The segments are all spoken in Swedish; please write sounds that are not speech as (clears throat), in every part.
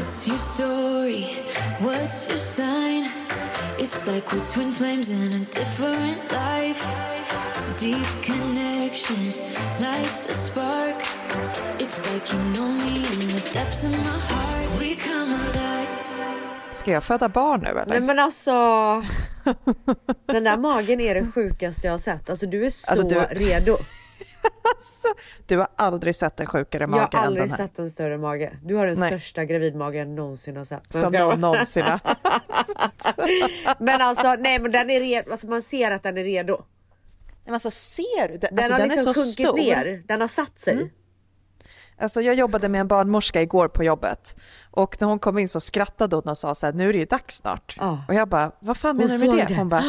What's your story? What's your sign? It's like we're twin flames in a different life. Deep connection lights a spark. It's like you know me in the depths of my heart. We come alive. Ska jag föda barn nu eller? Nej men alltså. (laughs) Den där magen är det sjukaste jag har sett. Alltså du är så Alltså, du- redo. Du har aldrig sett en sjukare mage Jag har än aldrig den här. sett en större mage. Du har den Nej. största gravidmagen jag någonsin har sett. Som någon någonsin har. (laughs) Men alltså nej men den är redo. Alltså man ser att den är redo. Men alltså ser du? Den, Den alltså, har den liksom är så sjunkit stor. ner. Den har satt sig. Alltså jag jobbade med en barnmorska igår på jobbet och när hon kom in så skrattade hon och sa så här, nu är det ju dags snart. Ja. Och jag bara, vad fan Hon menar du med det? det. Hon bara,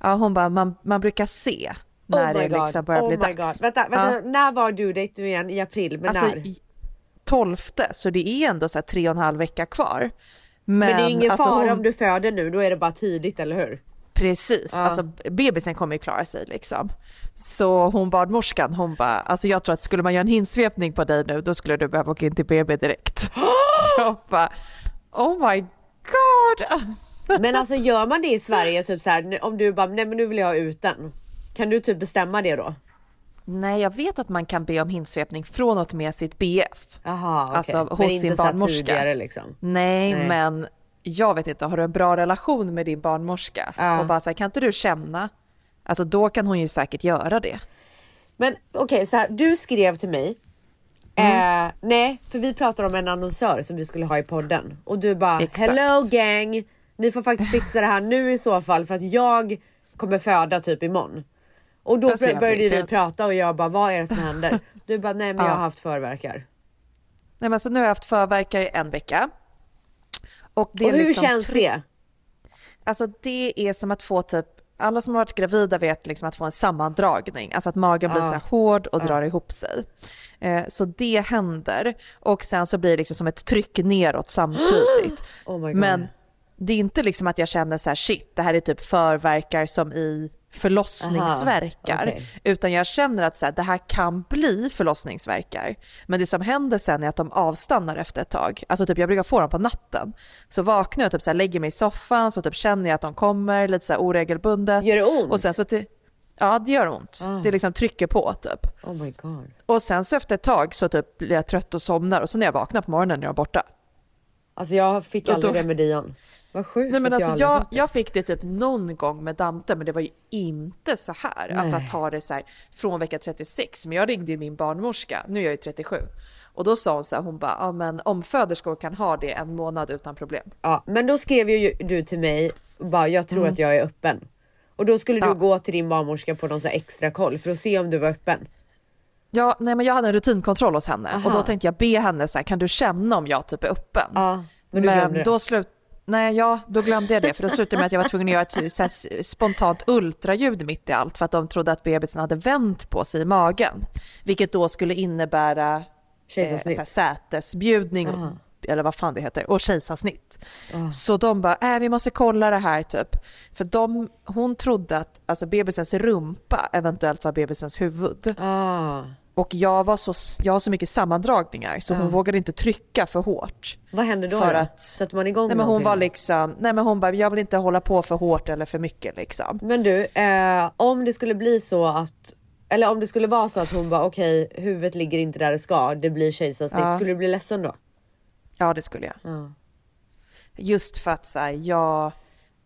ja, hon bara man, man brukar se när oh my det god. liksom börjar oh bli dags. god. Vänta, vänta. Ja. när var due date nu igen? I april? Men Alltså när? i- tolfte, så det är ändå så här tre och en halv vecka kvar. Men, Men det är ingen alltså, fara hon- om du föder nu, då är det bara tidigt, eller hur? Precis, Ja. alltså bebisen kommer ju klara sig liksom. Så hon barnmorskan, hon bara, alltså jag tror att skulle man göra en hinsvepning på dig nu, då skulle du behöva åka in till BB direkt. (gasps) jag bara, oh my god! Men alltså gör man det i Sverige, typ så här, om du bara, nej men nu vill jag ha ut den. Kan du typ bestämma det då? Nej, jag vet att man kan be om hinsvepning från och med sitt BF. Jaha, okej. Alltså, hos men sin barnmorska. tidigare liksom. Nej, Nej. men jag vet inte, har du en bra relation med din barnmorska? Ja. Och bara så här, kan inte du känna? Alltså då kan hon ju säkert göra det. Men okej, så här, du skrev till mig. Mm. Eh, nej, för vi pratade om en annonsör som vi skulle ha i podden och du bara Exakt. hello gang. Ni får faktiskt fixa det här nu i så fall för att jag kommer föda typ imorgon. Och då ser började vi prata och jag bara vad är det som händer? (laughs) Du bara nej men jag har haft förverkar. Nej, men alltså, nu har jag haft förverkar i en vecka. Och, det Och hur liksom känns tre- det? Alltså det är som att få typ, alla som har varit gravida vet liksom att få en sammandragning, alltså att magen blir Ah. så här hård och drar ihop sig. Eh, så det händer och sen så blir det liksom som ett tryck neråt samtidigt. (gasps) Oh. Men det är inte liksom att jag känner så här shit, det här är typ förverkar som i förlossningsverkar. Aha, okej. Utan jag känner att så här, det här kan bli förlossningsverkar. Men det som händer sen är att de avstannar efter ett tag. Alltså typ jag brukar få dem på natten. Så vaknar jag typ så här, lägger mig i soffan så typ känner jag att de kommer lite så här oregelbundet. Gör det ont? Och sen så till, ja det gör ont. Ah. Det liksom trycker på typ. Oh my god. Och sen så efter ett tag så typ blir jag trött och somnar och så när jag vaknar på morgonen är de borta. Alltså jag fick aldrig då- det med Dion. Vad sjukt Nej men alltså jag, det. jag fick det typ någon gång med Dante men det var ju inte så här. Alltså Nej. att ha det så här från vecka 36. Men jag ringde ju min barnmorska, nu är jag ju 37. Och då sa hon så här, hon bara, ja men omföderskor kan ha det en månad utan problem. Ja, men då skrev ju du till mig bara jag tror att jag är öppen. Och då skulle du Mm. Ja. gå till din barnmorska på någon så extra koll för att se om du var öppen. Ja, nej men jag hade en rutinkontroll hos henne Aha. och då tänkte jag be henne så här, kan du känna om jag typ är öppen? Ja, men du det. då slut... Nej, ja, då glömde jag det för då slutade det med att jag var tvungen att göra ett här, spontant ultraljud mitt i allt för att de trodde att bebisen hade vänt på sig i magen. Vilket då skulle innebära eh, sätesbjudning Aha. eller vad fan det heter och kejsarsnitt. Ah. Så de bara, äh, vi måste kolla det här typ. För de, hon trodde att alltså, bebisens rumpa eventuellt var bebisens huvud. Ah, Och jag, var så, jag har så mycket sammandragningar så hon vågade inte trycka för hårt. vad händer då? För att- Sätter man igång Nej men hon någonting? var liksom, nej men hon bara, jag vill inte hålla på för hårt eller för mycket liksom. Men du, eh, om det skulle bli så att eller om det skulle vara så att hon bara okej huvudet ligger inte där det ska, det blir kejsarsnitt. Ja. Skulle du bli ledsen då? Ja det skulle jag. Ja. Just för att så här, jag,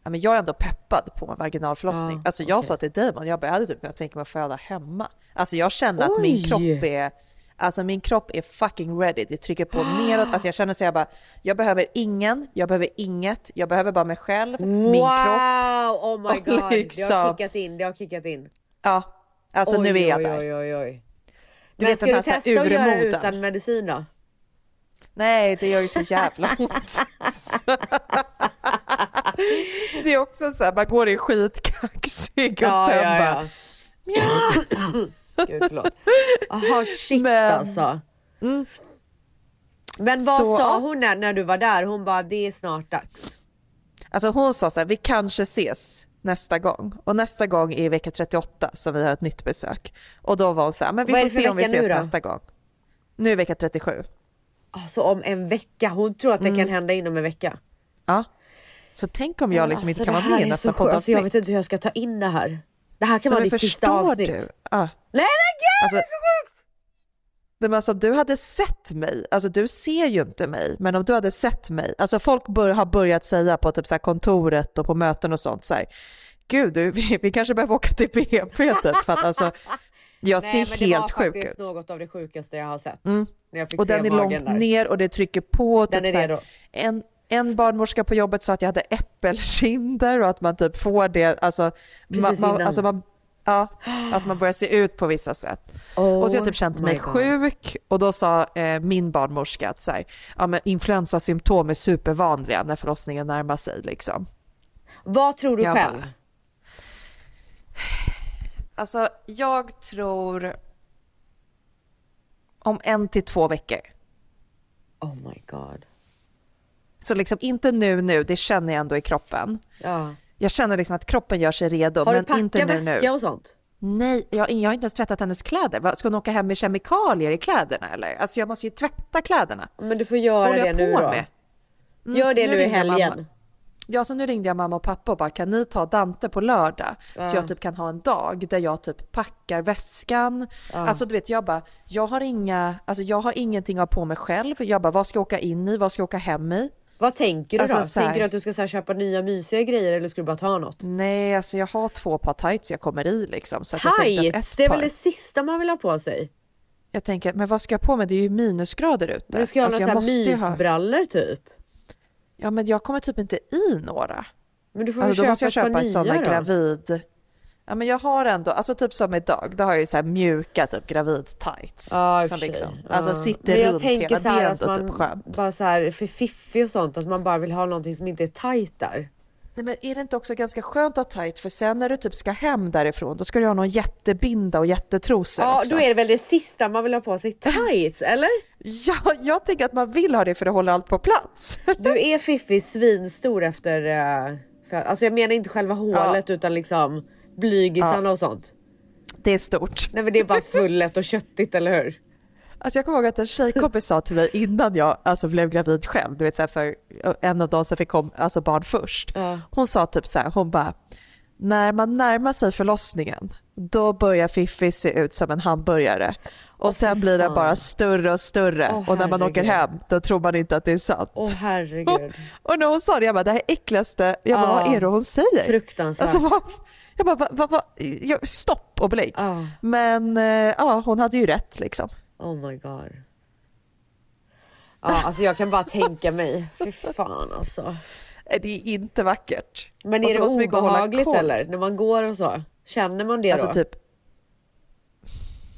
ja, men jag är ändå peppad på en vaginalförlossning. Ja, alltså jag okej. sa till Damon, jag, bara, jag hade typ kunnat tänka mig att föda hemma. Alltså jag känner att min Oj! kropp är Alltså min kropp är fucking ready, det trycker på (gasps) neråt. Alltså jag känner så jag bara, jag behöver ingen, jag behöver inget, jag behöver bara mig själv, min wow! kropp. Oh my (laughs) god! Det har liksom- kickat in, det har kickat in. Ja, alltså nu är jag oj, där. Oj, oj, oj. Du Men vet ska du testa att göra det utan medicin då? Nej, det gör ju så jävla ont. (laughs) (laughs) det är också så här, man går i skitkaxig och Ja, sen ja, bara, ja. Gud förlåt. Jaha shit Men- alltså. Men vad Så- sa hon när, när du var där? Hon bara det är snart dags. Alltså hon sa så här, vi kanske ses nästa gång. Och nästa gång är vecka 38 som vi har ett nytt besök. Och då var hon så här, men vi får se om vi ses nästa gång. Nu är vecka 37. Alltså om en vecka. Hon tror att det Mm. kan hända inom en vecka. Ja. Så tänk om jag liksom Alltså, inte kan det vara med i är nästa så sjukt. Alltså, jag poddavsnitt. vet inte hur jag ska ta in det här. Det här kan Nej, vara men ditt sista avsnitt. du? Ja. Nej men gud! Alltså, Nej, men alltså, om du hade sett mig, alltså du ser ju inte mig, men om du hade sett mig, alltså folk bör, har börjat säga på typ så kontoret och på möten och sånt så här, gud du, vi, vi kanske behöver åka till BP typ, för att alltså (laughs) jag Nej, ser men det var helt sjuk faktiskt ut. något av det sjukaste jag har sett. Mm. Och den är långt där. ner och det trycker på. Den Typ är så här, redo. en, en barnmorska på jobbet sa att jag hade äppelkinder och att man typ får det, alltså, Precis man, innan. alltså man, ja, att man börjar se ut på vissa sätt. och så jag typ känt Oh mig God. sjuk och då sa eh, min barnmorska att så här, ja, men influensasymptom är supervanliga när förlossningen närmar sig liksom. Vad tror du Jag själv? bara- Alltså jag tror om en till två veckor. Oh my god. Så liksom inte nu nu, det känner jag ändå i kroppen. Ja. Jag känner liksom att kroppen gör sig redo, Har du men inte nu väska nu. och sånt? Nej, jag, jag har inte ens tvättat hennes kläder. Ska hon åka hem med kemikalier i kläderna eller? Alltså jag måste ju tvätta kläderna. Men du får göra det nu då. med? Mm, Gör det nu, i ringde jag helgen. mamma. Ja, så nu ringde jag mamma och pappa och bara kan ni ta Dante på lördag? Ja. Så jag typ kan ha en dag där jag typ packar väskan. Ja. Alltså du vet, jag bara, jag har inga, alltså jag har ingenting att ha på mig själv. Jag bara, vad ska jag åka in i? Vad ska jag åka hem i? Vad tänker du Alltså, då? Tänker du att du ska så här, köpa nya mysiga grejer eller ska du bara ta något? Nej, alltså jag har två par tights jag kommer i liksom. Så Tights, det är par- väl det sista man vill ha på sig? Jag tänker, men vad ska jag på mig? Det är ju minusgrader ute. Men du ska ha Alltså, några här måste ju ha- mysbrallor typ? Ja, men jag kommer typ inte i några. Men du får Alltså, väl köpa måste jag ett par köpa nya här då? gravid. Ja, men jag har ändå, alltså typ som idag, då har jag ju så här mjuka typ gravid tights. Ja, och som liksom, Ja. alltså sitter Men jag runt tänker hela, så här är att ändå man typ skönt. bara så här för fiffi och sånt, att man bara vill ha någonting som inte är tight där. Nej, men är det inte också ganska skönt att ha tight? För sen när du typ ska hem därifrån, då ska du ha någon jättebinda och jättetrosor Ja, också. då är det väl det sista man vill ha på sig, (laughs) tights, eller? Ja, jag tänker att man vill ha det för att hålla allt på plats. Du är fiffi svinstor efter, eh, för, alltså jag menar inte själva hålet utan liksom blygisarna och sånt. Det är stort. Nej men det är bara svullet och köttigt, eller hur? Alltså jag kommer ihåg att en tjejkompis sa till mig innan jag alltså, blev gravid själv, du vet så här, för en av de som fick kom, alltså, barn först. Ja. Hon sa typ så här, hon bara, när man närmar sig förlossningen, då börjar Fiffi se ut som en hamburgare. Och sen blir den bara större och större. Åh, och när man åker hem, då tror man inte att det är sant. Åh herregud. (laughs) Och när hon sa det, jag bara, det här är äckligaste, jag bara, Ja. vad är det hon säger? Fruktansvärt. Alltså, vad, jag bara, vad, vad, vad, jag, stopp och belägg. Ja. Men eh, ja, hon hade ju rätt liksom. Oh my god. Ja, alltså jag kan bara tänka mig. Fy fan alltså. Eh, Det är inte vackert. Men är det obehagligt eller? När man går och så? Känner man det Alltså då? typ.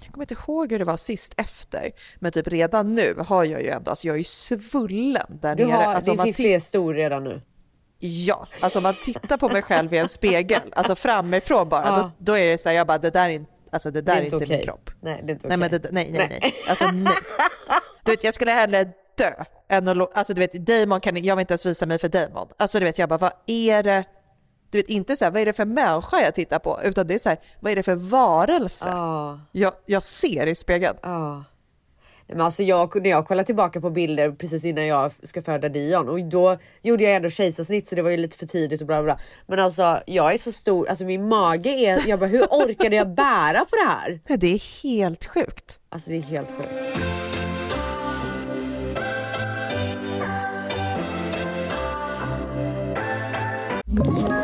Jag kommer inte ihåg hur det var sist efter, men typ redan nu har jag ju ändå, alltså jag är ju svullen där du nere. har, Alltså din fiffi är stor redan nu. Ja, alltså om man tittar på mig själv i en spegel, alltså framifrån bara, Ja. då, då är det så här, jag bara det där är inte, alltså det där är inte, okej. min kropp. Nej, det är inte Nej men okej. det, nej, nej, nej, alltså nej. (laughs) Du vet, jag skulle hellre dö än att, alltså du vet, Damon kan, jag vill inte ens visa mig för Damon. Alltså du vet, jag bara, vad är det? Du vet inte så här, vad är det för människa jag tittar på, utan det är så här, vad är det för varelse Ja, jag, jag ser i spegeln? ja. Men alltså jag, när jag kollar tillbaka på bilder precis innan jag ska föda Dion och då gjorde jag ändå kejsarsnitt så det var ju lite för tidigt och bla bla. Men alltså jag är så stor, alltså min mage är, jag bara hur orkade jag bära på det här? Nej, Det är helt sjukt. Alltså det är helt sjukt. Ett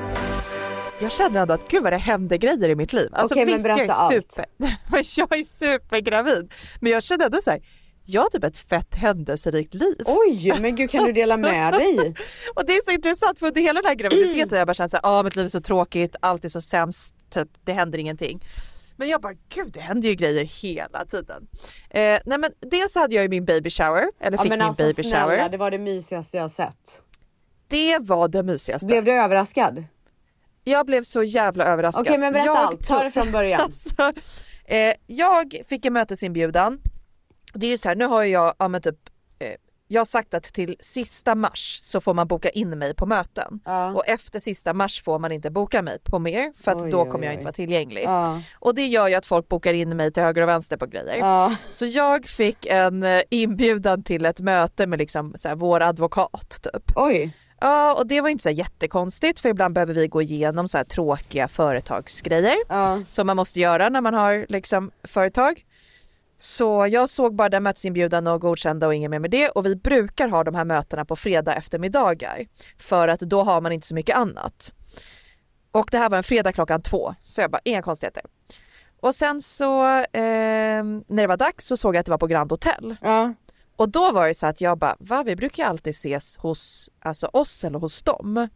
Jag känner ändå att gud vad det händer grejer i mitt liv. Alltså, Okej, men visst, jag berätta är allt. super, (laughs) men jag är supergravid. Men jag känner ändå så här, jag har typ ett fett händelserikt liv. Oj, men gud kan du dela med dig? (laughs) Och det är så intressant för under hela den här graviditeten jag bara känt såhär, ah, mitt liv är så tråkigt, allt är så sämst, typ det händer ingenting. Men jag bara gud det händer ju grejer hela tiden. Eh, nej men dels så hade jag ju min baby shower, eller Ja fick men min alltså baby snälla shower. det var det mysigaste jag har sett. Det var det mysigaste. Blev du överraskad? Jag blev så jävla överraskad. Okej men berätta jag allt, ta det från början. (laughs) Alltså, eh, jag fick en mötesinbjudan. Det är ju så här, nu har jag, ja men typ, eh, jag har sagt att till sista mars så får man boka in mig på möten. Ja. Och efter sista mars får man inte boka mig på mer för att Oj, då oj, kommer jag oj. inte vara tillgänglig. Ja. Och det gör ju att folk bokar in mig till höger och vänster på grejer. Ja. Så jag fick en eh, inbjudan till ett möte med liksom så här, vår advokat typ. Oj. Ja och det var inte så jättekonstigt för ibland behöver vi gå igenom så här tråkiga företagsgrejer Ja. som man måste göra när man har liksom företag. Så jag såg bara den mötesinbjudan och godkände och inget mer med det och vi brukar ha de här mötena på fredag eftermiddagar för att då har man inte så mycket annat. Och det här var en fredag klockan två så jag bara inga konstigheter. Och sen så eh, när det var dags så såg jag att det var på Grand Hotel Ja. Och då var det så att jag bara va vi brukar ju alltid ses hos alltså oss eller hos dem.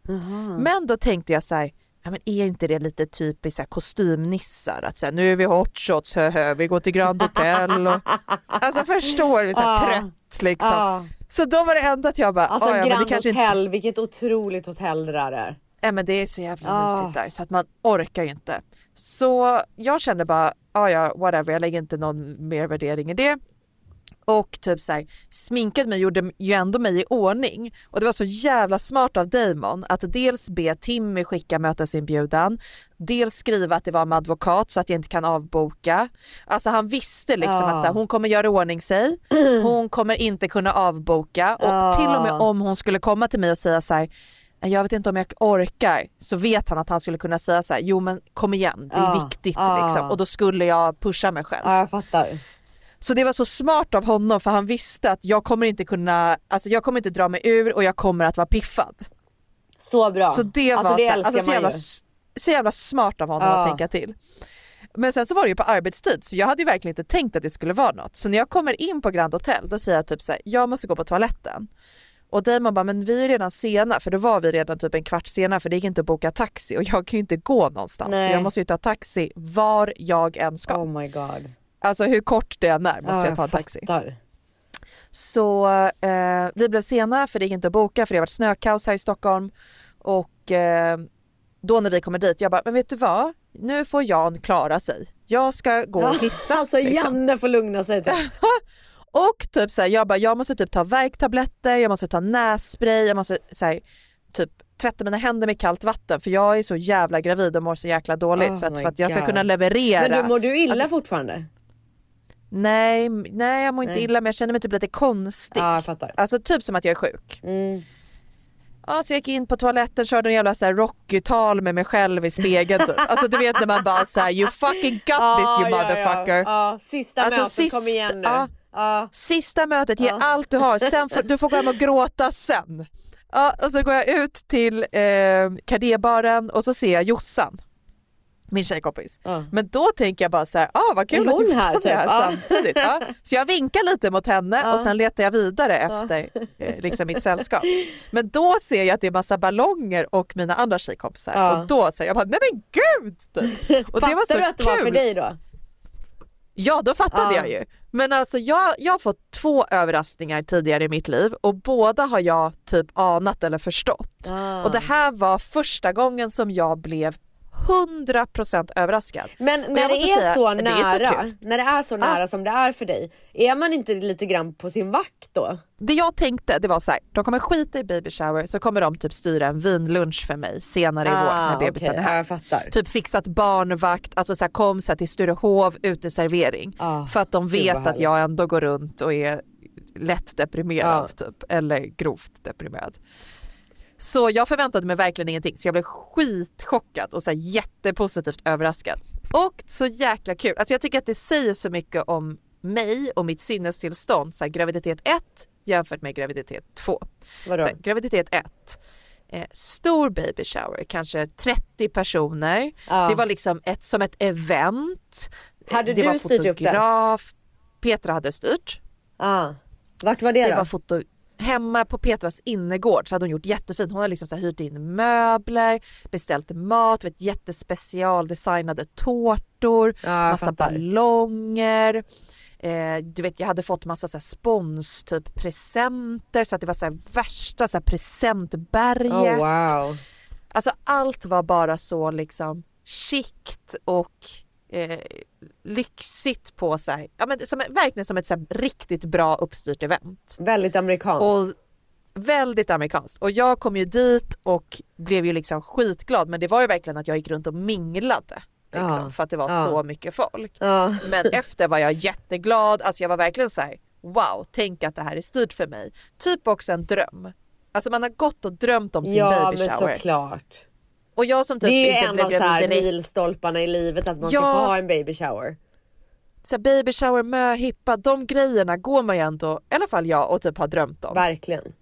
Men då tänkte jag så här, ja, men är inte det lite typiskt så här, kostymnissar? Att så här, nu är vi hot shots, hö, hö, vi går till Grand Hotel. Och, (laughs) alltså förstår du, så här, Ja. trött liksom. Ja. Så då var det ändå att jag bara, Alltså "Ah, ja, Grand Hotel, vilket otroligt hotell det där är. Nej men det är så jävla Ah. mysigt där så att man orkar ju inte. Så jag kände bara, ja ja whatever, jag lägger inte någon mer värdering i det. Och typ så här, sminket mig gjorde ju ändå mig i ordning. Och det var så jävla smart av Damon att dels be Timmy skicka mötesinbjudan, dels skriva att det var med advokat så att jag inte kan avboka. Alltså han visste liksom Ja. att så här, hon kommer göra i ordning sig, (clears throat) hon kommer inte kunna avboka och Ja. till och med om hon skulle komma till mig och säga så här jag vet inte om jag orkar, så vet han att han skulle kunna säga så här, jo men kom igen, det är Ja, viktigt liksom. Och då skulle jag pusha mig själv. Ja jag fattar. Så det var så smart av honom för han visste att jag kommer inte kunna, alltså jag kommer inte dra mig ur och jag kommer att vara piffad. Så bra. Så det alltså var det så, älskar alltså, så, man jävla, ju. så jävla smart av honom Ja. att tänka till. Men sen så var det ju på arbetstid så jag hade ju verkligen inte tänkt att det skulle vara något. Så när jag kommer in på Grand Hotel då säger jag typ så här, jag måste gå på toaletten. Och Damon bara, men vi är redan sena för då var vi redan typ en kvart sena för det gick inte att boka taxi och jag kan ju inte gå någonstans. Nej. Så jag måste ju ta taxi var jag än ska. Oh my god. Alltså hur kort det än är måste Ja, jag ta en taxi. fattar. Så eh, vi blev sena för det gick inte att boka för det har varit snökaos här i Stockholm. Och eh, då när vi kommer dit, jag bara, men vet du vad? Nu får Jan klara sig. Jag ska gå och kissa. Alltså liksom. Janne får lugna sig typ. (laughs) Och typ såhär, jag bara, jag måste typ ta värktabletter, jag måste ta nässpray, jag måste såhär, typ tvätta mina händer med kallt vatten för jag är så jävla gravid och mår så jäkla dåligt Oh så att för att jag ska God. kunna leverera. Men du, mår du illa Alltså- fortfarande? Nej, nej jag mår inte Nej. illa men jag känner mig typ lite konstig. Ja jag fattar. Alltså typ som att jag är sjuk. Mm. Ja, så jag gick in på toaletten, körde en jävla så här Rocky-tal med mig själv i spegeln. typ. Alltså du vet när man bara såhär you fucking got this you Ja, motherfucker. Ja, ja. Sista Alltså, mötet, sist- kom igen nu. ja. Ja. Sista mötet, ge allt du har, sen får, du får gå hem och gråta sen. Ja, och så går jag ut till eh, kardébaren och så ser jag Jossan. Min tjejkompis. Ja. Men då tänker jag bara så här, ah, vad kul att hon här, är här typ? Ja. samtidigt. Ja. Så jag vinkar lite mot henne Ja. och sen letar jag vidare efter eh, liksom mitt sällskap. Men då ser jag att det är massa ballonger och mina andra tjejkompisar och då säger jag bara, nej men gud! typ. Och Fattar det var så du att det var för dig då? Ja, då fattade Ja. jag ju. Men alltså jag, jag har fått två överraskningar tidigare i mitt liv och båda har jag typ anat eller förstått. Och det här var första gången som jag blev 100% överraskad. Men när det är säga, så det är så nära, när det är så nära som det är för dig, är man inte lite grann på sin vakt då? Det jag tänkte det var så här, de kommer skita i baby shower så kommer de typ styra en vinlunch för mig senare i vår när bebisen Ah, okej, är här. jag fattar. Typ fixat barnvakt, alltså så här, kom så här, till Sturehov uteservering. Ah, för att de vet att jag ändå går runt och är lätt deprimerad typ, eller grovt deprimerad. Så jag förväntade mig verkligen ingenting så jag blev skitchockad och så här jättepositivt överraskad. Och så jäkla kul, alltså jag tycker att det säger så mycket om mig och mitt sinnestillstånd, så här, graviditet 1 jämfört med graviditet 2. Vadå? Så här, graviditet 1. Eh, stor baby shower, kanske 30 personer. Ja. Det var liksom ett, som ett event. Hade det du styrt upp det? Petra hade styrt. Ah. Vart var det, Det då? var foto... hemma på Petras innergård så hade hon gjort jättefint. Hon hade liksom så hyrt in möbler, beställt mat, vet, jättespecialdesignade tårtor, Ja, massa fattar. ballonger. Eh, du vet jag hade fått massa så här spons typ presenter så att det var så här värsta så här presentberget. Oh, wow. Alltså allt var bara så liksom chict och eh, lyxigt på så här, ja men som, verkligen som ett så här riktigt bra uppstyrt event. Väldigt amerikanskt. Och väldigt amerikanskt. Och jag kom ju dit och blev ju liksom skitglad men det var ju verkligen att jag gick runt och minglade. Liksom, Ja, För att det var ja. så mycket folk. Ja. (laughs) Men efter var jag jätteglad, alltså jag var verkligen så här: wow, tänk att det här är styrt för mig. Typ också en dröm. Alltså man har gått och drömt om sin Ja baby men shower. såklart. Och jag som typ Det är inte en av så här direkt. milstolparna i livet att man ska Ja. få ha en baby shower. Så baby shower, möhippa, de grejerna går man ju ändå, i alla fall jag, och typ har drömt om. Verkligen.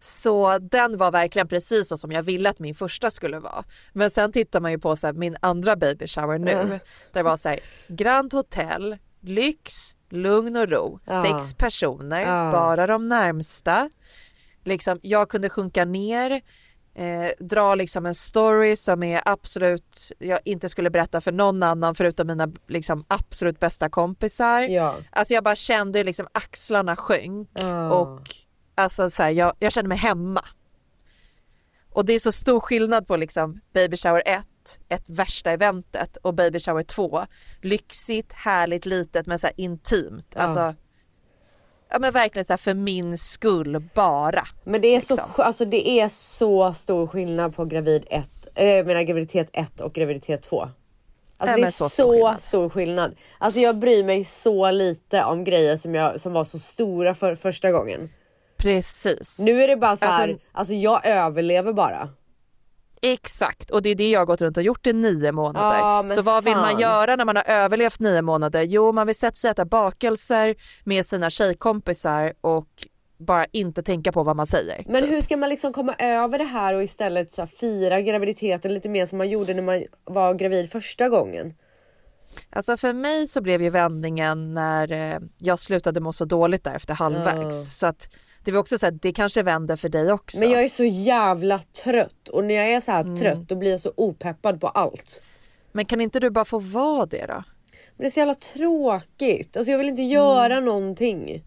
Så den var verkligen precis så som jag ville att min första skulle vara. Men sen tittar man ju på så här, min andra baby shower nu. Ja. Där det var så här, Grand Hotel, lyx, lugn och ro, Ja. sex personer, Ja. bara de närmsta. Liksom, jag kunde sjunka ner, eh, dra liksom en story som är absolut, jag inte skulle berätta för någon annan förutom mina liksom, absolut bästa kompisar. Ja. Alltså jag bara kände liksom axlarna sjönk Ja. och alltså så här, jag, jag kände mig hemma. Och det är så stor skillnad på liksom baby shower 1, ett värsta eventet och baby shower 2. Lyxigt, härligt, litet men så här intimt. Ja. Alltså, ja men verkligen så här för min skull bara. Men det är, så, Liksom. sk- alltså det är så stor skillnad på gravid ett, äh, jag menar graviditet 1 och graviditet 2. Alltså Nej, det är så, så stor skillnad. stor skillnad. Alltså jag bryr mig så lite om grejer som, jag, som var så stora för första gången. Precis. Nu är det bara så här, Alltså- alltså, jag överlever bara. Exakt och det är det jag har gått runt och gjort i nio månader. Men så vad vill man fan. göra när man har överlevt nio månader? Jo man vill sätta sig och äta bakelser med sina tjejkompisar och bara inte tänka på vad man säger. Men typ. hur ska man liksom komma över det här och istället så fira graviditeten lite mer som man gjorde när man var gravid första gången? Alltså för mig så blev ju vändningen när eh, jag slutade må så dåligt där efter halvvägs. Ja. Så att det var också så att det kanske vänder för dig också. Men jag är så jävla trött och när jag är så här Mm. trött då blir jag så opeppad på allt. Men kan inte du bara få vara det då? Men det är så jävla tråkigt. Alltså jag vill inte göra Mm. någonting.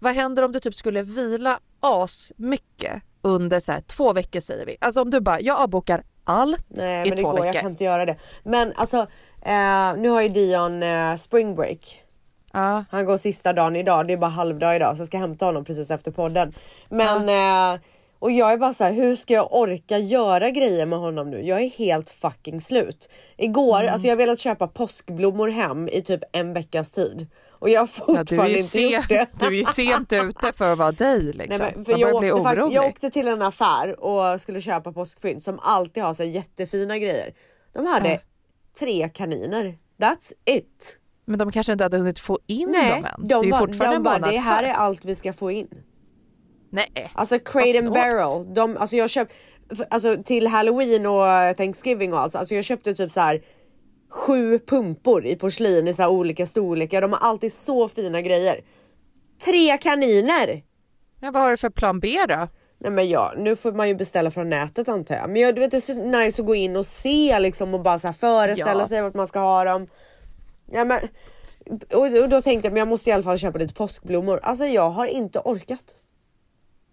Vad händer om du typ skulle vila as mycket under så här två veckor säger vi. Alltså om du bara, jag avbokar allt Nej i men det går, jag veckor. kan inte göra det. Men alltså eh, nu har ju Dion eh, spring break. Ja, Han går sista dagen idag, det är bara halvdag idag så jag ska hämta honom precis efter podden. Men eh, och jag är bara så här, hur ska jag orka göra grejer med honom nu? Jag är helt fucking slut. Igår, Mm. alltså jag har velat köpa påskblommor hem i typ en veckas tid. Och jag har ja fortfarande ju inte sen, gjort det. du är ju sent ute för att vara dig liksom. Nej, men, för jag, åkte, fakt- orolig. jag åkte till en affär och skulle köpa påskpynt som alltid har så jättefina grejer. De hade Ja. tre kaniner. That's it. Men de kanske inte hade hunnit få in Nej, dem än. de, det är bara- fortfarande de en bara, månad det här är allt vi ska få in. Nej. Alltså Crate and snålt. Barrel, de, alltså jag köpt, alltså till halloween och Thanksgiving och allt, alltså jag köpte typ så här sju pumpor i porslin i så olika storlekar. De har alltid så fina grejer. Tre kaniner! Ja, vad har du för plan B då? Nej men ja, nu får man ju beställa från nätet antar jag. Men jag, du vet det är så nice att gå in och se liksom och bara så föreställa Ja. sig vart man ska ha dem. Ja, men, och, då tänkte jag men jag måste i alla fall köpa lite påskblommor. Alltså jag har inte orkat.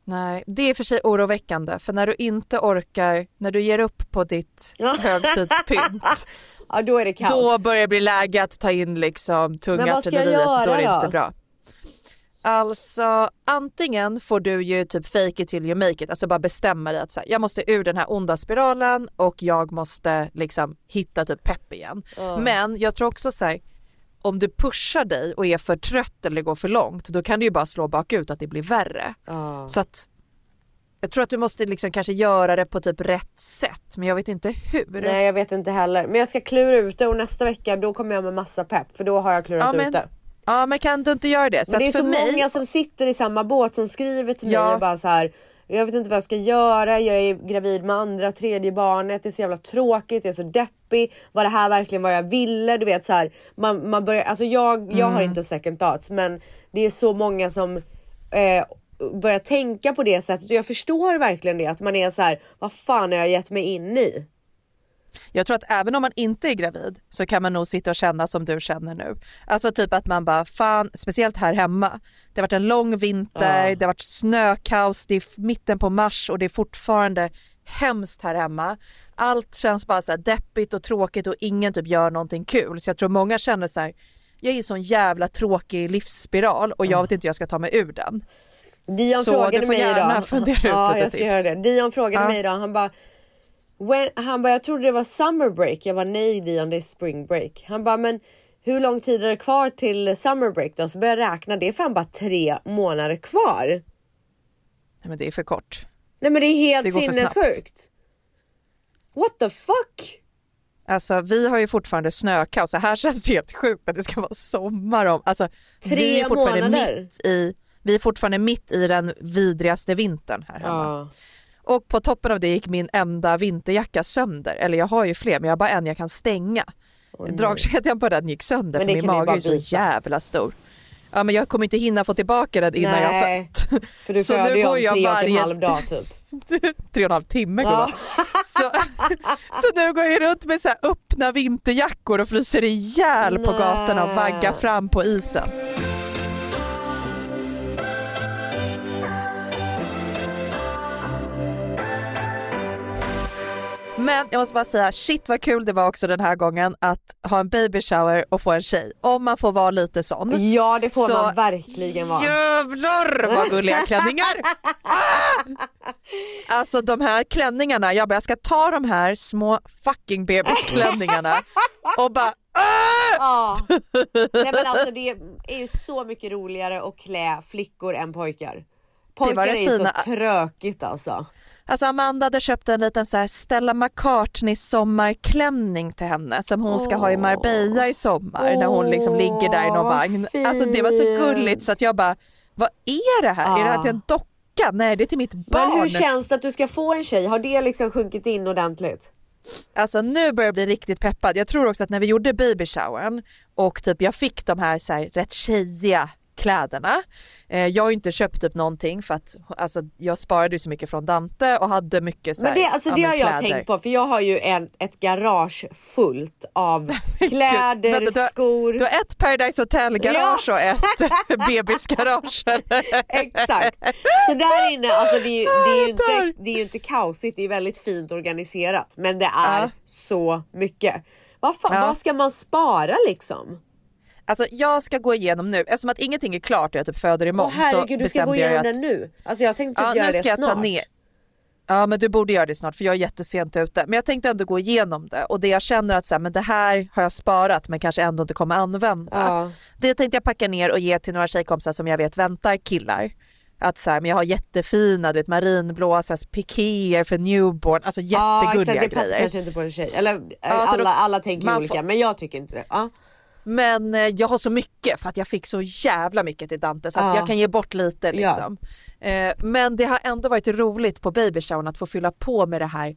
Nej, det är för sig oroväckande för när du inte orkar, när du ger upp på ditt högtidspynt, (laughs) Ja då är det kaos. då börjar det bli läge att ta in liksom tunga artilleriet, då är det göra inte då? bra. Alltså antingen får du ju typ fake it till you make it, alltså bara bestämma dig att så här, jag måste ur den här onda spiralen och jag måste liksom hitta typ pepp igen. Men jag tror också så här, om du pushar dig och är för trött eller går för långt, då kan du ju bara slå bakut att det blir värre. Ja. Så att jag tror att du måste liksom kanske göra det på typ rätt sätt, men jag vet inte hur. Nej jag vet inte heller. Men jag ska klura ut det och nästa vecka då kommer jag med massa pepp för då har jag klurat Ja, ut men- det. Ja men kan du inte göra det? Så Men det är så mig, många som sitter i samma båt som skriver till mig Ja. och bara så här. Jag vet inte vad jag ska göra, jag är gravid med andra, tredje barnet, det är så jävla tråkigt, jag är så deppig. Var det här verkligen vad jag ville? Du vet så här, man, man börjar, alltså jag, jag har Mm. inte second thoughts men det är så många som eh, börja tänka på det sättet och jag förstår verkligen det att man är så här, vad fan har jag gett mig in i? Jag tror att även om man inte är gravid så kan man nog sitta och känna som du känner nu. Alltså typ att man bara fan, speciellt här hemma. Det har varit en lång vinter, Ja. det har varit snökaos, det är mitten på mars och det är fortfarande hemskt här hemma. Allt känns bara så här deppigt och tråkigt och ingen typ gör någonting kul. Så jag tror många känner så här, jag är i en sån jävla tråkig livsspiral och jag vet inte hur jag ska ta mig ur den. Dion Så frågade du får mig gärna idag. fundera ut ja, lite jag ska tips. göra det. Dion frågade Ja. mig idag. Han bara, when, han bara, jag trodde det var summer break. Jag var nej Dion, det är spring break. Han bara, men hur lång tid är det kvar till summer break då? Så började jag räkna. Det är fan bara tre månader kvar. Nej men det är för kort. Nej, men det är helt Det sinnessjukt. What the fuck? Alltså vi har ju fortfarande snökaos, så här känns det helt sjukt att det ska vara sommar om, alltså Tre vi är fortfarande månader. mitt i, vi är fortfarande mitt i den vidrigaste vintern här hemma. Ja. Och på toppen av det gick min enda vinterjacka sönder, eller jag har ju fler men jag har bara en jag kan stänga. Dragkedjan på den gick sönder Men för min mage är så jävla stor. Ja men jag kommer inte hinna få tillbaka den innan jag har Nej. fött. (laughs) För du Så nu föder ju om tre jag och en varje- halv dag typ. (laughs) tre och en halv timme Ja. så, (laughs) så nu går jag runt med så här öppna vinterjackor och fryser ihjäl på Nej. gatorna och vaggar fram på isen. Men jag måste bara säga, shit vad kul det var också den här gången att ha en baby shower och få en tjej. Om man får vara lite sån. Ja det får Så- man verkligen vara. Jävlar vad gulliga klänningar! (laughs) Alltså de här klänningarna, jag bara jag ska ta de här små fucking bebisklänningarna och bara! (laughs) Ja. Nej men (laughs) alltså det är ju så mycket roligare att klä flickor än pojkar. Pojkar det är ju fina. så trökigt alltså. Alltså Amanda hade köpt en liten så här Stella McCartney sommarklänning till henne som hon ska ha i Marbella i sommar när hon liksom ligger där i någon vagn. Alltså det var så gulligt så att jag bara, vad är det här? Är det här till en docka? Nej det är till mitt barn. Men hur känns det att du ska få en tjej? Har det liksom sjunkit in ordentligt? Alltså nu börjar jag bli riktigt peppad. Jag tror också att när vi gjorde baby showern och typ jag fick de här, så här rätt tjejiga kläderna. Eh, jag har ju inte köpt typ någonting för att alltså, jag sparade ju så mycket från Dante och hade mycket så här, Men det, alltså, ja, det har jag kläder. tänkt på för jag har ju en, ett garage fullt av (laughs) kläder, Vänta, du har- skor. Du har ett Paradise Hotel garage och ett (laughs) bebisgarage. (laughs) Exakt. Så där inne, alltså det är, ju- det, är ju inte, det är ju inte kaosigt, det är väldigt fint organiserat. Men det är Ja. så mycket. Vad, fan, Ja. vad ska man spara liksom? Alltså jag ska gå igenom nu, eftersom att ingenting är klart och jag typ föder Åh imorgon herregud, så du ska gå igenom att den nu. Alltså jag tänkte typ Ja, göra nu det snart. ta ner. Ja men du borde göra det snart för jag är jättesent ute. Men jag tänkte ändå gå igenom det och det jag känner att så här, men det här har jag sparat men kanske ändå inte kommer använda. Ja. Det tänkte jag packa ner och ge till några tjejkompisar som jag vet väntar killar. Att så här, men jag har jättefina du vet, marinblå pikéer för newborn, alltså Ja jättegulliga exakt, det passar grejer. kanske inte på en tjej. Eller Ja, så alla, då- alla tänker olika får- men jag tycker inte det. Ja. Men eh, jag har så mycket för att jag fick så jävla mycket till Dante så att Ja. jag kan ge bort lite Ja. liksom. Eh, men det har ändå varit roligt på babyshowen att få fylla på med det här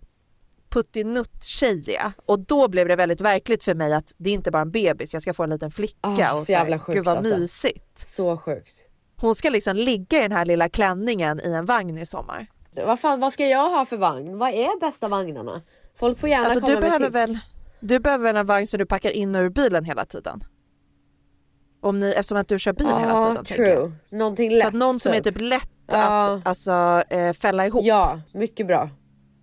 puttinutt-tjejiga och då blev det väldigt verkligt för mig att det är inte bara en bebis, jag ska få en liten flicka Ah, och så jävla sjukt, gud vad alltså. mysigt. Så sjukt. Hon ska liksom ligga i den här lilla klänningen i en vagn i sommar. Vad fan, vad ska jag ha för vagn? Vad är bästa vagnarna? Folk får gärna Alltså komma du med behöver, tips. väl, du behöver en vagn som du packar in ur bilen hela tiden? Om ni, eftersom att du kör bil hela Ja, tiden. jag. true. Någonting lätt Så att någon som är typ lätt Ja. att alltså, eh, fälla ihop. Ja, mycket bra.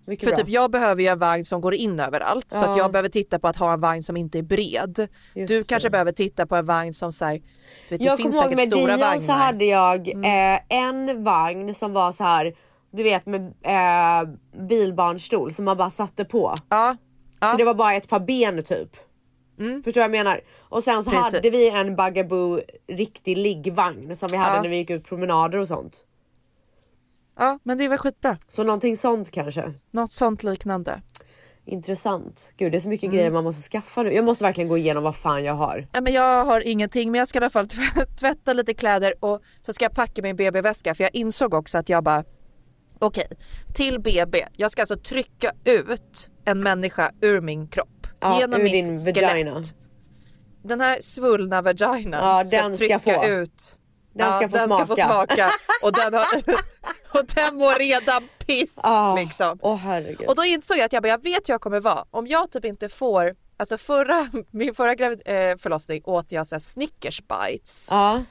Mycket För bra. typ jag behöver ju en vagn som går in överallt så Ja. att jag behöver titta på att ha en vagn som inte är bred. Just du det. kanske behöver titta på en vagn som så här, du vet, det jag finns säkert med stora Dion vagnar. Mm. så hade jag eh, en vagn som var så här, du vet med eh, bilbarnstol som man bara satte på. Ja, ja. Så det var bara ett par ben typ. Mm. Förstår du vad jag menar? Och sen så Precis. hade vi en Bugaboo riktig liggvagn som vi hade Ja. när vi gick ut promenader och sånt. ja men det väl skitbra. Så någonting sånt kanske. Något sånt liknande. Intressant. Gud det är så Mm. mycket grejer man måste skaffa nu. Jag måste verkligen gå igenom vad fan jag har. Ja, men jag har ingenting men jag ska i alla fall tv- tvätta lite kläder och så ska jag packa min BB-väska för jag insåg också att jag bara okej till BB. Jag ska alltså trycka ut en människa ur min kropp. Ja, genom ur mitt din skelett. vagina. Den här svullna vaginan Ja, ska den ska trycka få. ut Den ska få den smaka. ska få smaka. Och den, har, (laughs) och den mår redan piss Ah, liksom. Åh herregud. Och då insåg jag att jag, bara, jag vet hur jag kommer vara. Om jag typ inte får, alltså förra, (laughs) min förra gravid, eh, förlossning åt jag så här Snickers bites. Ja.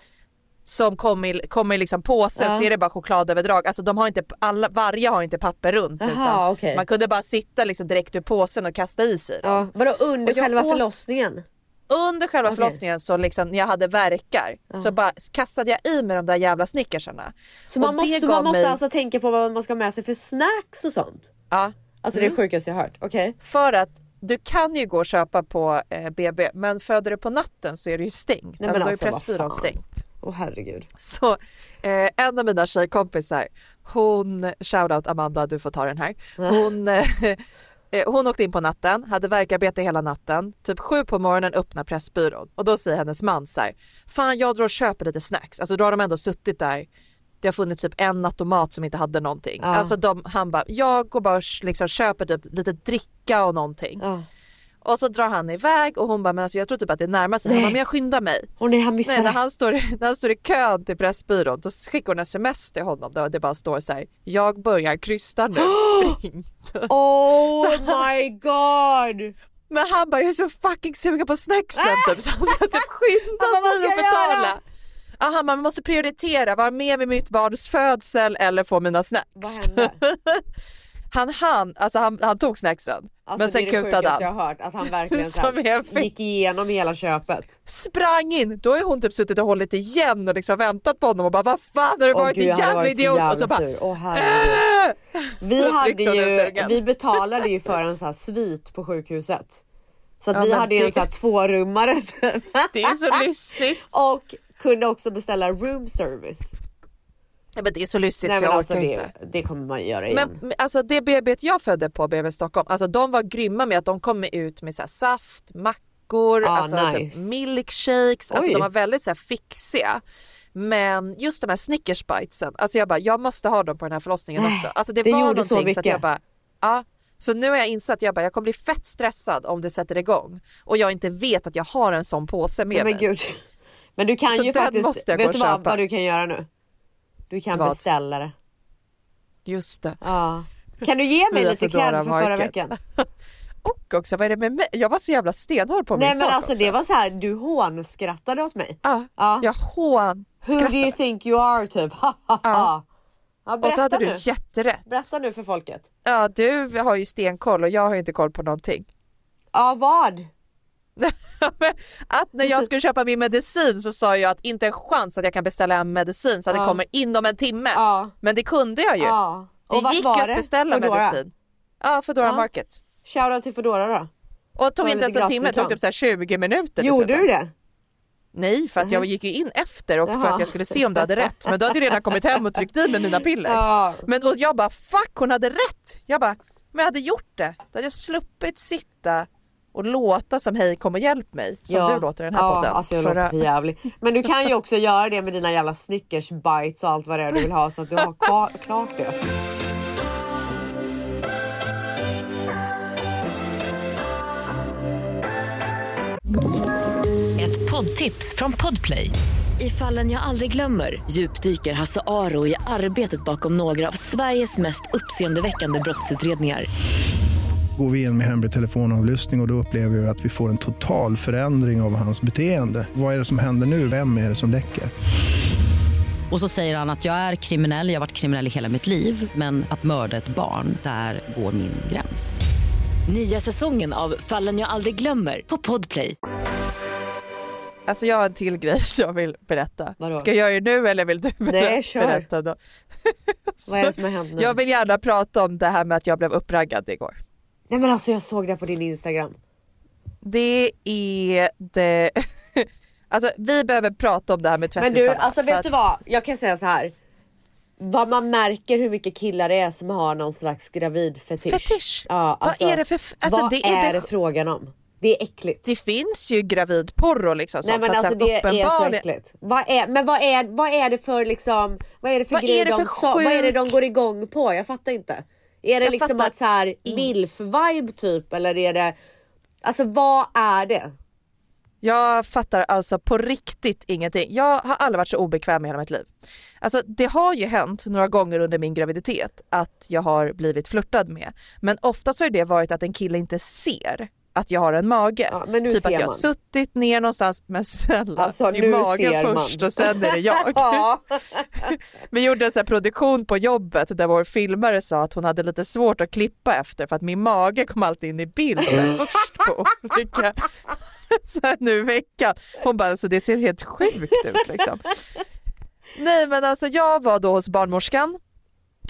Som kom i, kom i liksom påse Ja. så är det bara chokladöverdrag. Alltså de har inte, alla, varje har inte papper runt. Jaha, utan okej. Man kunde bara sitta liksom direkt ur påsen och kasta i sig dem. ja. Vadå under Och själva åt- förlossningen? Under själva Okej. förlossningen så liksom när jag hade verkar så bara kastade jag i mig de där jävla snickersarna. Så man Och måste, man måste mig- alltså tänka på vad man ska ha med sig för snacks och sånt? Ja, Alltså Mm. det är det sjukaste jag hört. Okej. för att du kan ju gå och köpa på eh, BB men föder du på natten så är det ju stängt. men alltså, då alltså, är Pressbyrån stängt. Åh herregud. Så eh, en av mina tjejkompisar, hon, shoutout Amanda, du får ta den här. Hon, eh, eh, hon åkte in på natten, hade verkarbete hela natten. Typ sju på morgonen öppnar Pressbyrån och då säger hennes man så här, fan jag drar och köper lite snacks. Alltså då har de ändå suttit där. Det har funnits typ en automat som inte hade någonting. Ja. Alltså de, han bara, jag går bara och liksom köper typ lite dricka och någonting. Ja. Och så drar han iväg och hon bara, men alltså jag tror typ att det närmar sig. Han bara, men jag skyndar mig. Och nej han missade. Nej, när han, står, när han står i kön till Pressbyrån då skickar hon sms till honom där det bara står så här. Jag börjar krysta nu, (gasps) spring. Oh (laughs) my god! Men han bara jag är så fucking sugen på snacksen (laughs) typ så han ska typ skynda sig och göra? betala. Ja, han bara, man måste prioritera, vara med vid mitt barns födsel eller få mina snacks. Vad hände? (laughs) Han han, alltså han, han tog snacksen. Alltså men sen det är det kutade han. jag har hört. Att han (laughs) verkligen så gick igenom hela köpet. Sprang in, då har hon typ suttit och hållit igen och liksom väntat på honom och bara vad fan har du varit en jävla varit idiot? Och så bara. "Äh!" Vi (laughs) hade ju, vi betalade ju för en sån här svit på sjukhuset. Så att Ja, vi hade ju en det- sån här tvårummare. (laughs) Det är så lyssigt. Och kunde också beställa room service. Ja, men det är så lyssigt Nej så men jag alltså orkar det, inte. det kommer man göra igen. Men men alltså det BB jag födde på BB Stockholm, alltså de var grymma med att de kom ut med så här saft, mackor, Ah, alltså nice. typ milkshakes, alltså Oj. de var väldigt så här fixiga. Men just de här Snickers bitesen, alltså jag bara jag måste ha dem på den här förlossningen Nej, också. Alltså det, det var gjorde någonting så så, att mycket. jag bara ja. Så nu har jag insett jag bara jag kommer bli fett stressad om det sätter igång och jag inte vet att jag har en sån påse med Nej, men mig. gud. Men du kan Så ju faktiskt, måste jag vet du vad, vad du kan göra nu? Du kan Vad? beställa det. Just det. Ja. Kan du ge mig (laughs) lite cred för förra Market. veckan? (laughs) Och också vad är det med mig? Jag var så jävla stenhård på min Nej men sak alltså också. det var så här, du hånskrattade åt mig. Ja, Ja. jag hån Who do you think you are typ? Ha. Ja, Och så hade nu. du jätterätt. Berätta nu för folket. Ja, du har ju stenkoll och jag har ju inte koll på någonting. Ja vad? (laughs) (laughs) Att när jag skulle köpa min medicin så sa jag att inte en chans att jag kan beställa en medicin så att Ja. det kommer inom en timme. Ja. Men det kunde jag ju. Ja. Det Och vart gick ju att det? beställa Foodora? medicin. Ja, Foodora Ja. Market. Shoutout till Foodora då. Och det tog inte ens en timme, det tog typ så här 20 minuter. Gjorde dessutom. du det? Nej, för att jag gick ju in efter och för Jaha. att jag skulle se om du hade rätt. Men du hade ju redan kommit hem och tryckt i med mina piller. Ja. Men och jag bara fuck hon hade rätt! Jag bara, men jag hade gjort det. Då hade jag sluppit sitta och låta som hej kom och hjälp mig. Som du låter i den här ja, podden. Alltså jag Förra- låter för jävlig. Men du kan ju också göra det med dina jävla Snickers bites och allt vad det är du vill ha så att du har klart det. Ett poddtips från Podplay. I fallen jag aldrig glömmer djupdyker Hasse Aro i arbetet bakom några av Sveriges mest uppseendeväckande brottsutredningar. Går vi in med hemlig telefonavlyssning och, och då upplever vi att vi får en total förändring av hans beteende. Vad är det som händer nu? Vem är det som läcker? Och så säger han att jag är kriminell, jag har varit kriminell i hela mitt liv men att mörda ett barn, där går min gräns. Nya säsongen av Fallen jag aldrig glömmer på Podplay. Alltså jag har en till grej jag vill berätta. Vadå? Ska jag göra det nu eller vill du Nej, kör. berätta då? Vad är det som har hänt (laughs) nu? Jag vill gärna prata om det här med att jag blev uppraggad igår. Nej men alltså jag såg det på din Instagram. Det är det... (laughs) Alltså vi behöver prata om det här med Men du tvättisarna. alltså vet att- du vad? Jag kan säga så här. Vad man märker hur mycket killar det är som har någon slags gravidfetisch. Fetisch? Ja, Vad alltså, är det för alltså, vad det är är det- frågan om? Det är äckligt. Det finns ju gravidporr och liksom Nej sånt, men så alltså så det här är så uppenbarligen- äckligt. Vad är, men vad är, vad är det för liksom, vad är det för Vad är grejer det de för sa, vad är det de sjuk- går igång på? Jag fattar inte. Är det Jag liksom fattar att så här in- milf-vibe typ eller är det, alltså vad är det? Jag fattar alltså på riktigt ingenting. Jag har aldrig varit så obekväm i hela mitt liv. Alltså det har ju hänt några gånger under min graviditet att jag har blivit flörtad med. Men oftast har det varit att en kille inte ser att jag har en mage. Ja, men nu typ ser att jag har man. suttit ner någonstans, men snälla, Alltså, det nu är magen ser man. först och sen är det jag. (laughs) Ja. (laughs) Vi gjorde en sån här produktion på jobbet där vår filmare sa att hon hade lite svårt att klippa efter för att min mage kom alltid in i bilden först på olika (laughs) så här nu i veckan. Hon bara, alltså det ser helt sjukt ut liksom. Nej men alltså jag var då hos barnmorskan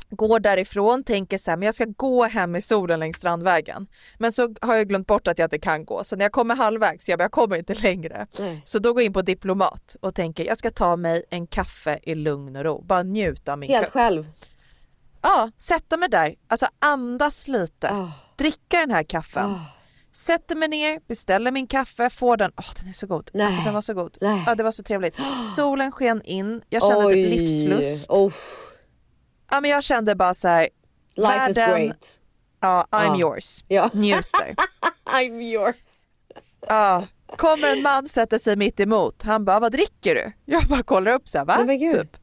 går därifrån, tänker så här, men jag ska gå hem i solen längs Strandvägen. Men så har jag glömt bort att jag inte kan gå, så när jag kommer halvvägs, jag, jag kommer inte längre. Nej. Så då går jag in på Diplomat och tänker, jag ska ta mig en kaffe i lugn och ro, bara njuta av min Helt kö. själv. Ja, sätta mig där, alltså andas lite, Ah. dricka den här kaffen. Ah. Sätter mig ner, beställer min kaffe, får den. Åh, den är så god. Nej. Alltså, den var så god. Nej. Ja, det var så trevligt. (gasps) Solen sken in, jag kände typ livslust. Oh, Ja, men jag kände bara så här, life is Världen- great. ja, I'm Ja. yours. Ja. Njuter. (laughs) I'm yours. Ja. Kommer en man sätter sig mitt emot. Han bara, vad dricker du? Jag bara kollar upp så här, va? Men gud. Typ.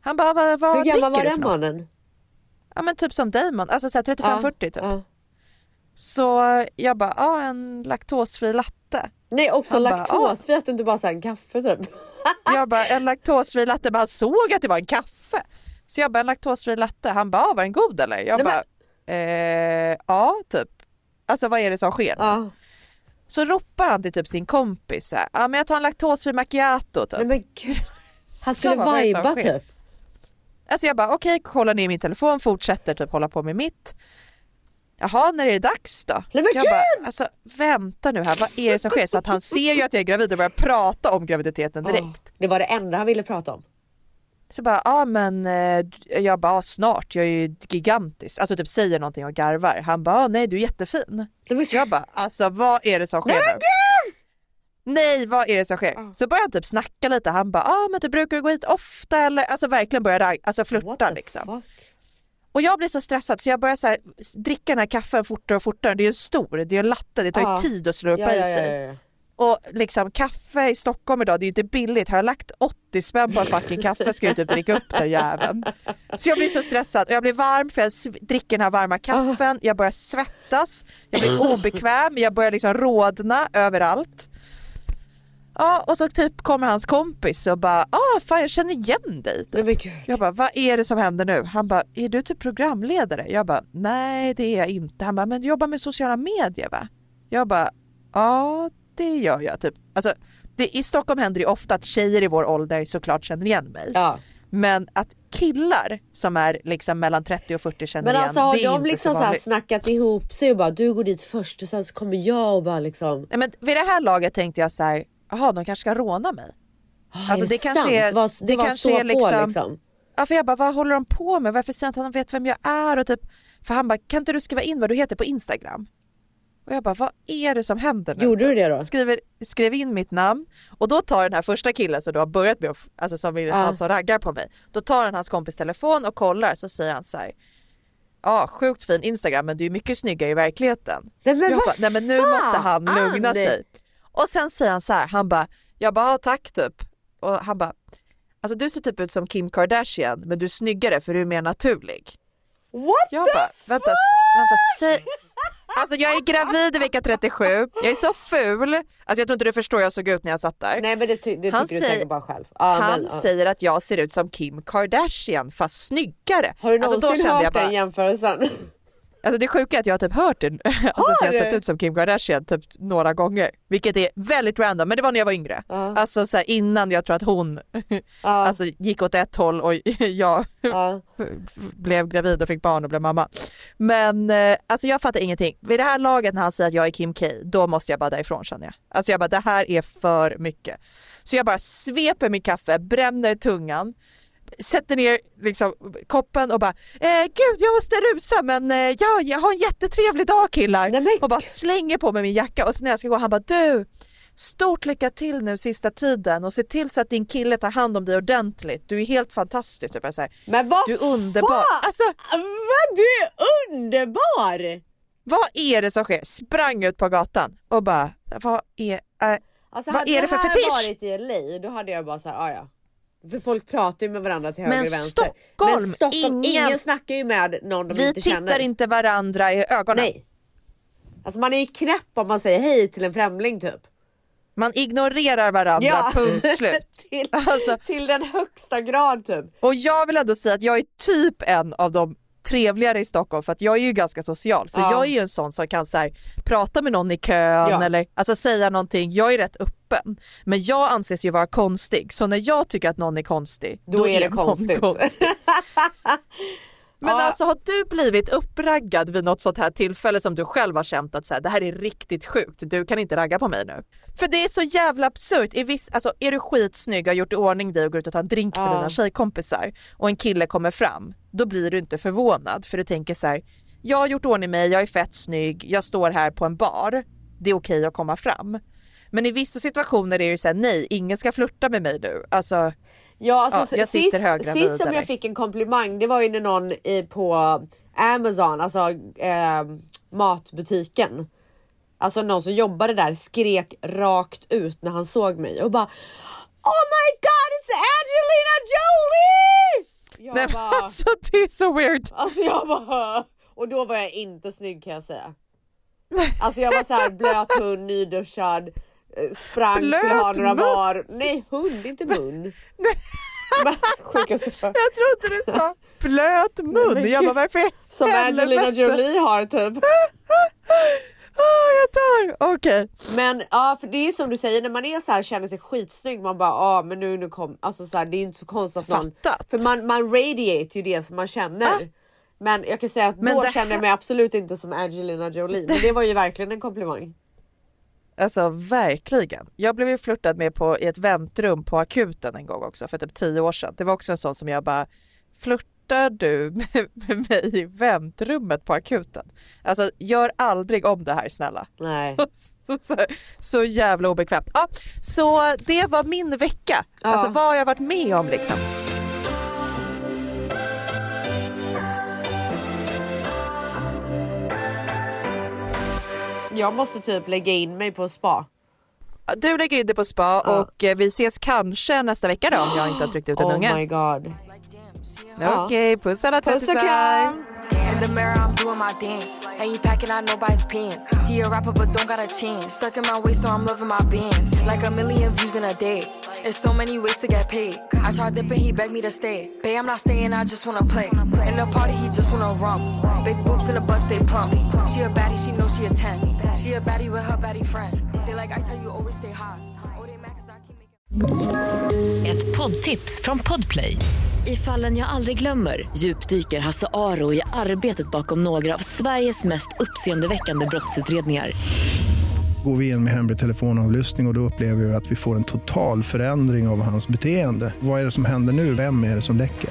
Han bara, vad, vad Hur gammal var den mannen? Ja men typ som dig man, alltså så här 35-40 typ. Ja. Så jag bara, ja en laktosfri latte. Nej också Han bara, laktosfri, att du inte bara sa en kaffe typ. Jag bara, en laktosfri latte, men han såg att det var en kaffe. Så jag bara, en laktosfri latte. Han bara, ah, var den god eller? Jag Nej, men- bara, eh, ja typ. Alltså vad är det som sker? Ja. Så ropar han till typ sin kompis ja men jag tar en laktosfri macchiato typ. Nej men gud. Han skulle som viba typ. Alltså jag bara okej, kollar ner min telefon, fortsätter typ hålla på med mitt. Jaha, när är det dags då? Nej, men jag gud! bara, alltså vänta nu här, vad är det som sker? Så att han ser ju att jag är gravid och börjar prata om graviditeten direkt. Ja, Det var det enda han ville prata om. Så bara, ja men eh, jag bara, "Ja, snart, jag är ju gigantisk. Alltså typ säger någonting och garvar. Han bara, "Ja, nej du är jättefin. Jag bara, alltså vad är det som sker Nej, nu? Nej vad är det som sker? Så börjar han typ snacka lite, han bara, ja men du brukar gå hit ofta eller? Alltså verkligen börjar alltså flirta liksom. fuck? Och jag blir så stressad så jag börjar så här, dricka den här kaffen fortare och fortare. Det är ju stor, det är ju en latte, det tar ju Ja. tid att slurpa Ja, i sig. ja, ja. Och liksom kaffe i Stockholm idag, det är ju inte billigt. Har jag lagt 80 spänn på en fucking kaffe ska jag typ dricka upp den jäveln. Så jag blir så stressad jag blir varm för jag dricker den här varma kaffen. Jag börjar svettas, jag blir obekväm, jag börjar liksom rodna överallt. Ja och så typ kommer hans kompis och bara ah fan jag känner igen dig. Jag bara vad är det som händer nu? Han bara är du typ programledare? Jag bara nej det är jag inte. Han bara men du jobbar med sociala medier va? Jag bara ja det gör jag typ. Alltså det, i Stockholm händer det ofta att tjejer i vår ålder såklart känner igen mig. Ja. Men att killar som är liksom mellan 30 och 40 känner Men igen, alltså har det är de liksom så så här snackat ihop sig och bara du går dit först och sen så kommer jag och bara liksom. Nej men vid det här laget tänkte jag så här, jaha de kanske ska råna mig. Ah, Alltså, är det kanske sant? är- det var, det det var kanske så är på liksom- liksom. Ja för jag bara vad håller de på med? Varför säger han att han vet vem jag är? Och typ, för han bara kan inte du skriva in vad du heter på Instagram? Och jag bara vad är det som händer nu? Gjorde du det då? Skriver, skrev in mitt namn och då tar den här första killen som du har börjat med, att- alltså som är han som raggar på mig. Då tar han hans kompis telefon och kollar så säger han så här. Ja sjukt fin Instagram men du är mycket snyggare i verkligheten. Nej men jag bara, nej men nu måste han lugna sig. Och sen säger han så här, han bara, jag bara "Ja, tack typ. Och han bara, alltså du ser typ ut som Kim Kardashian men du är snyggare för du är mer naturlig. What Jag the bara, vänta, s- vänta, säg. Alltså jag är gravid i vecka 37, jag är så ful. Alltså jag tror inte du förstår hur jag såg ut när jag satt där. Nej men det, ty- det Han tycker du säger- säkert bara själv. Ja, Han men, ja. säger att jag ser ut som Kim Kardashian fast snyggare. Har du alltså, någonsin kände hört bara, den jämförelsen? Alltså det sjuka är att jag har typ hört det, (laughs) alltså att jag har sett ut som Kim Kardashian typ några gånger. Vilket är väldigt random, men det var när jag var yngre. Ja. Alltså så här, innan jag tror att hon (laughs) Ja, alltså, gick åt ett håll och (laughs) jag ja. blev gravid och fick barn och blev mamma. Men eh, alltså jag fattar ingenting. Vid det här laget när han säger att jag är Kim K, då måste jag bara därifrån känner jag. Alltså jag bara det här är för mycket. Så jag bara sveper min kaffe, bränner tungan, sätter ner liksom koppen och bara eh, gud jag måste rusa men eh, ja, jag har en jättetrevlig dag killar. Nej, men och bara slänger på mig min jacka och så när jag ska gå han bara du Stort lycka till nu sista tiden och se till så att din kille tar hand om dig ordentligt. Du är helt fantastisk. Typ. Jag säger, Men vad du är underbar. fan! Alltså Vad du är underbar! vad är det som sker? Sprang ut på gatan och bara, vad är, äh, Alltså Vad hade är det för här fetisch? varit i LA då hade jag bara såhär, ah, ja. För folk pratar ju med varandra till höger Men och vänster. Stockholm, Men Stockholm, ingen- ingen snackar ju med någon de Vi inte tittar känner. inte varandra i ögonen. Nej. Alltså man är ju knäpp om man säger hej till en främling typ. Man ignorerar varandra, Ja. punkt (laughs) slut. till, Alltså- till den högsta grad typ. Och jag vill ändå säga att jag är typ en av de trevligare i Stockholm för att jag är ju ganska social så Ja. jag är ju en sån som kan så här, prata med någon i kön Ja. eller alltså säga någonting. Jag är rätt öppen men jag anses ju vara konstig så när jag tycker att någon är konstig Då, är det någon konstigt. (laughs) Men Ja. alltså har du blivit uppraggad vid något sånt här tillfälle som du själv har känt att så här, det här är riktigt sjukt, du kan inte ragga på mig nu? För det är så jävla absurt. I viss, alltså, är du skitsnygg, har gjort i ordning dig och går ut och tar en drink med Ja. dina tjejkompisar och en kille kommer fram, då blir du inte förvånad för du tänker så här, jag har gjort ordning mig, jag är fett snygg, jag står här på en bar, det är okej att komma fram. Men i vissa situationer är det så här, nej, ingen ska flirta med mig nu. Alltså, Ja, alltså Ja, sist, sist som jag fick en komplimang det var ju när någon i, på Amazon, alltså eh, matbutiken. Alltså någon som jobbade där skrek rakt ut när han såg mig och bara Oh my god it's Angelina Jolie! Jag nej, bara, (laughs) alltså det är så weird. alltså jag bara, och då var jag inte snygg kan jag säga. Alltså jag var så här blöt hund, nyduschad, eh, sprang, skulle ha Blöt några mun? var. Nej hund, inte mun. (laughs) Alltså, Jag trodde du sa blöt mun. Jag bara varför Som? Angelina Jolie har typ. (laughs) Jag dör! Okej. Men ja, för det är ju som du säger när man är så här känner sig skitsnygg. Man bara ja, men nu nu kom alltså så här, det är ju inte så konstigt att någon Fattat. för man man radiate ju det som man känner. Ah. Men jag kan säga att Men då det känner jag här- mig absolut inte som Angelina Jolie. Men det var ju verkligen en komplimang. Alltså verkligen. Jag blev ju flörtad med på, i ett väntrum på akuten en gång också för typ tio år sedan. Det var också en sån som jag bara Flörtar du med, med mig i väntrummet på akuten? Alltså gör aldrig om det här snälla. Nej. (laughs) Så, så, så jävla obekvämt. Ja, så det var min vecka. Ja. Alltså vad har jag varit med om liksom? Jag måste typ lägga in mig på spa. Du lägger in det på spa Ja. och eh, vi ses kanske nästa vecka då om jag inte har tryckt ut en Oh unge. my god. Okej, puss alla Puss och kram! In the mirror, I'm doing my dance. Ain't you packing out nobody's pants. He a rapper, but don't got a chance. Stuck in my waist, so I'm loving my bands. Like a million views in a day. There's so many ways to get paid. I tried dipping, he begged me to stay. Babe, I'm not staying, I just wanna play. In the party, he just wanna rum. Big boobs in the bus, they plump. She a baddie, she knows she a 10. She a baddie with her baddie friend. They like ice, how you always stay hot. Oh, they mad 'cause I keep making Ett poddtips från Podplay. I fallen jag aldrig glömmer djupdyker Hasse Aro i arbetet bakom några av Sveriges mest uppseendeväckande brottsutredningar. Går vi in med hemlig telefonavlyssning och, och då upplever vi att vi får en total förändring av hans beteende. Vad är det som händer nu? Vem är det som läcker?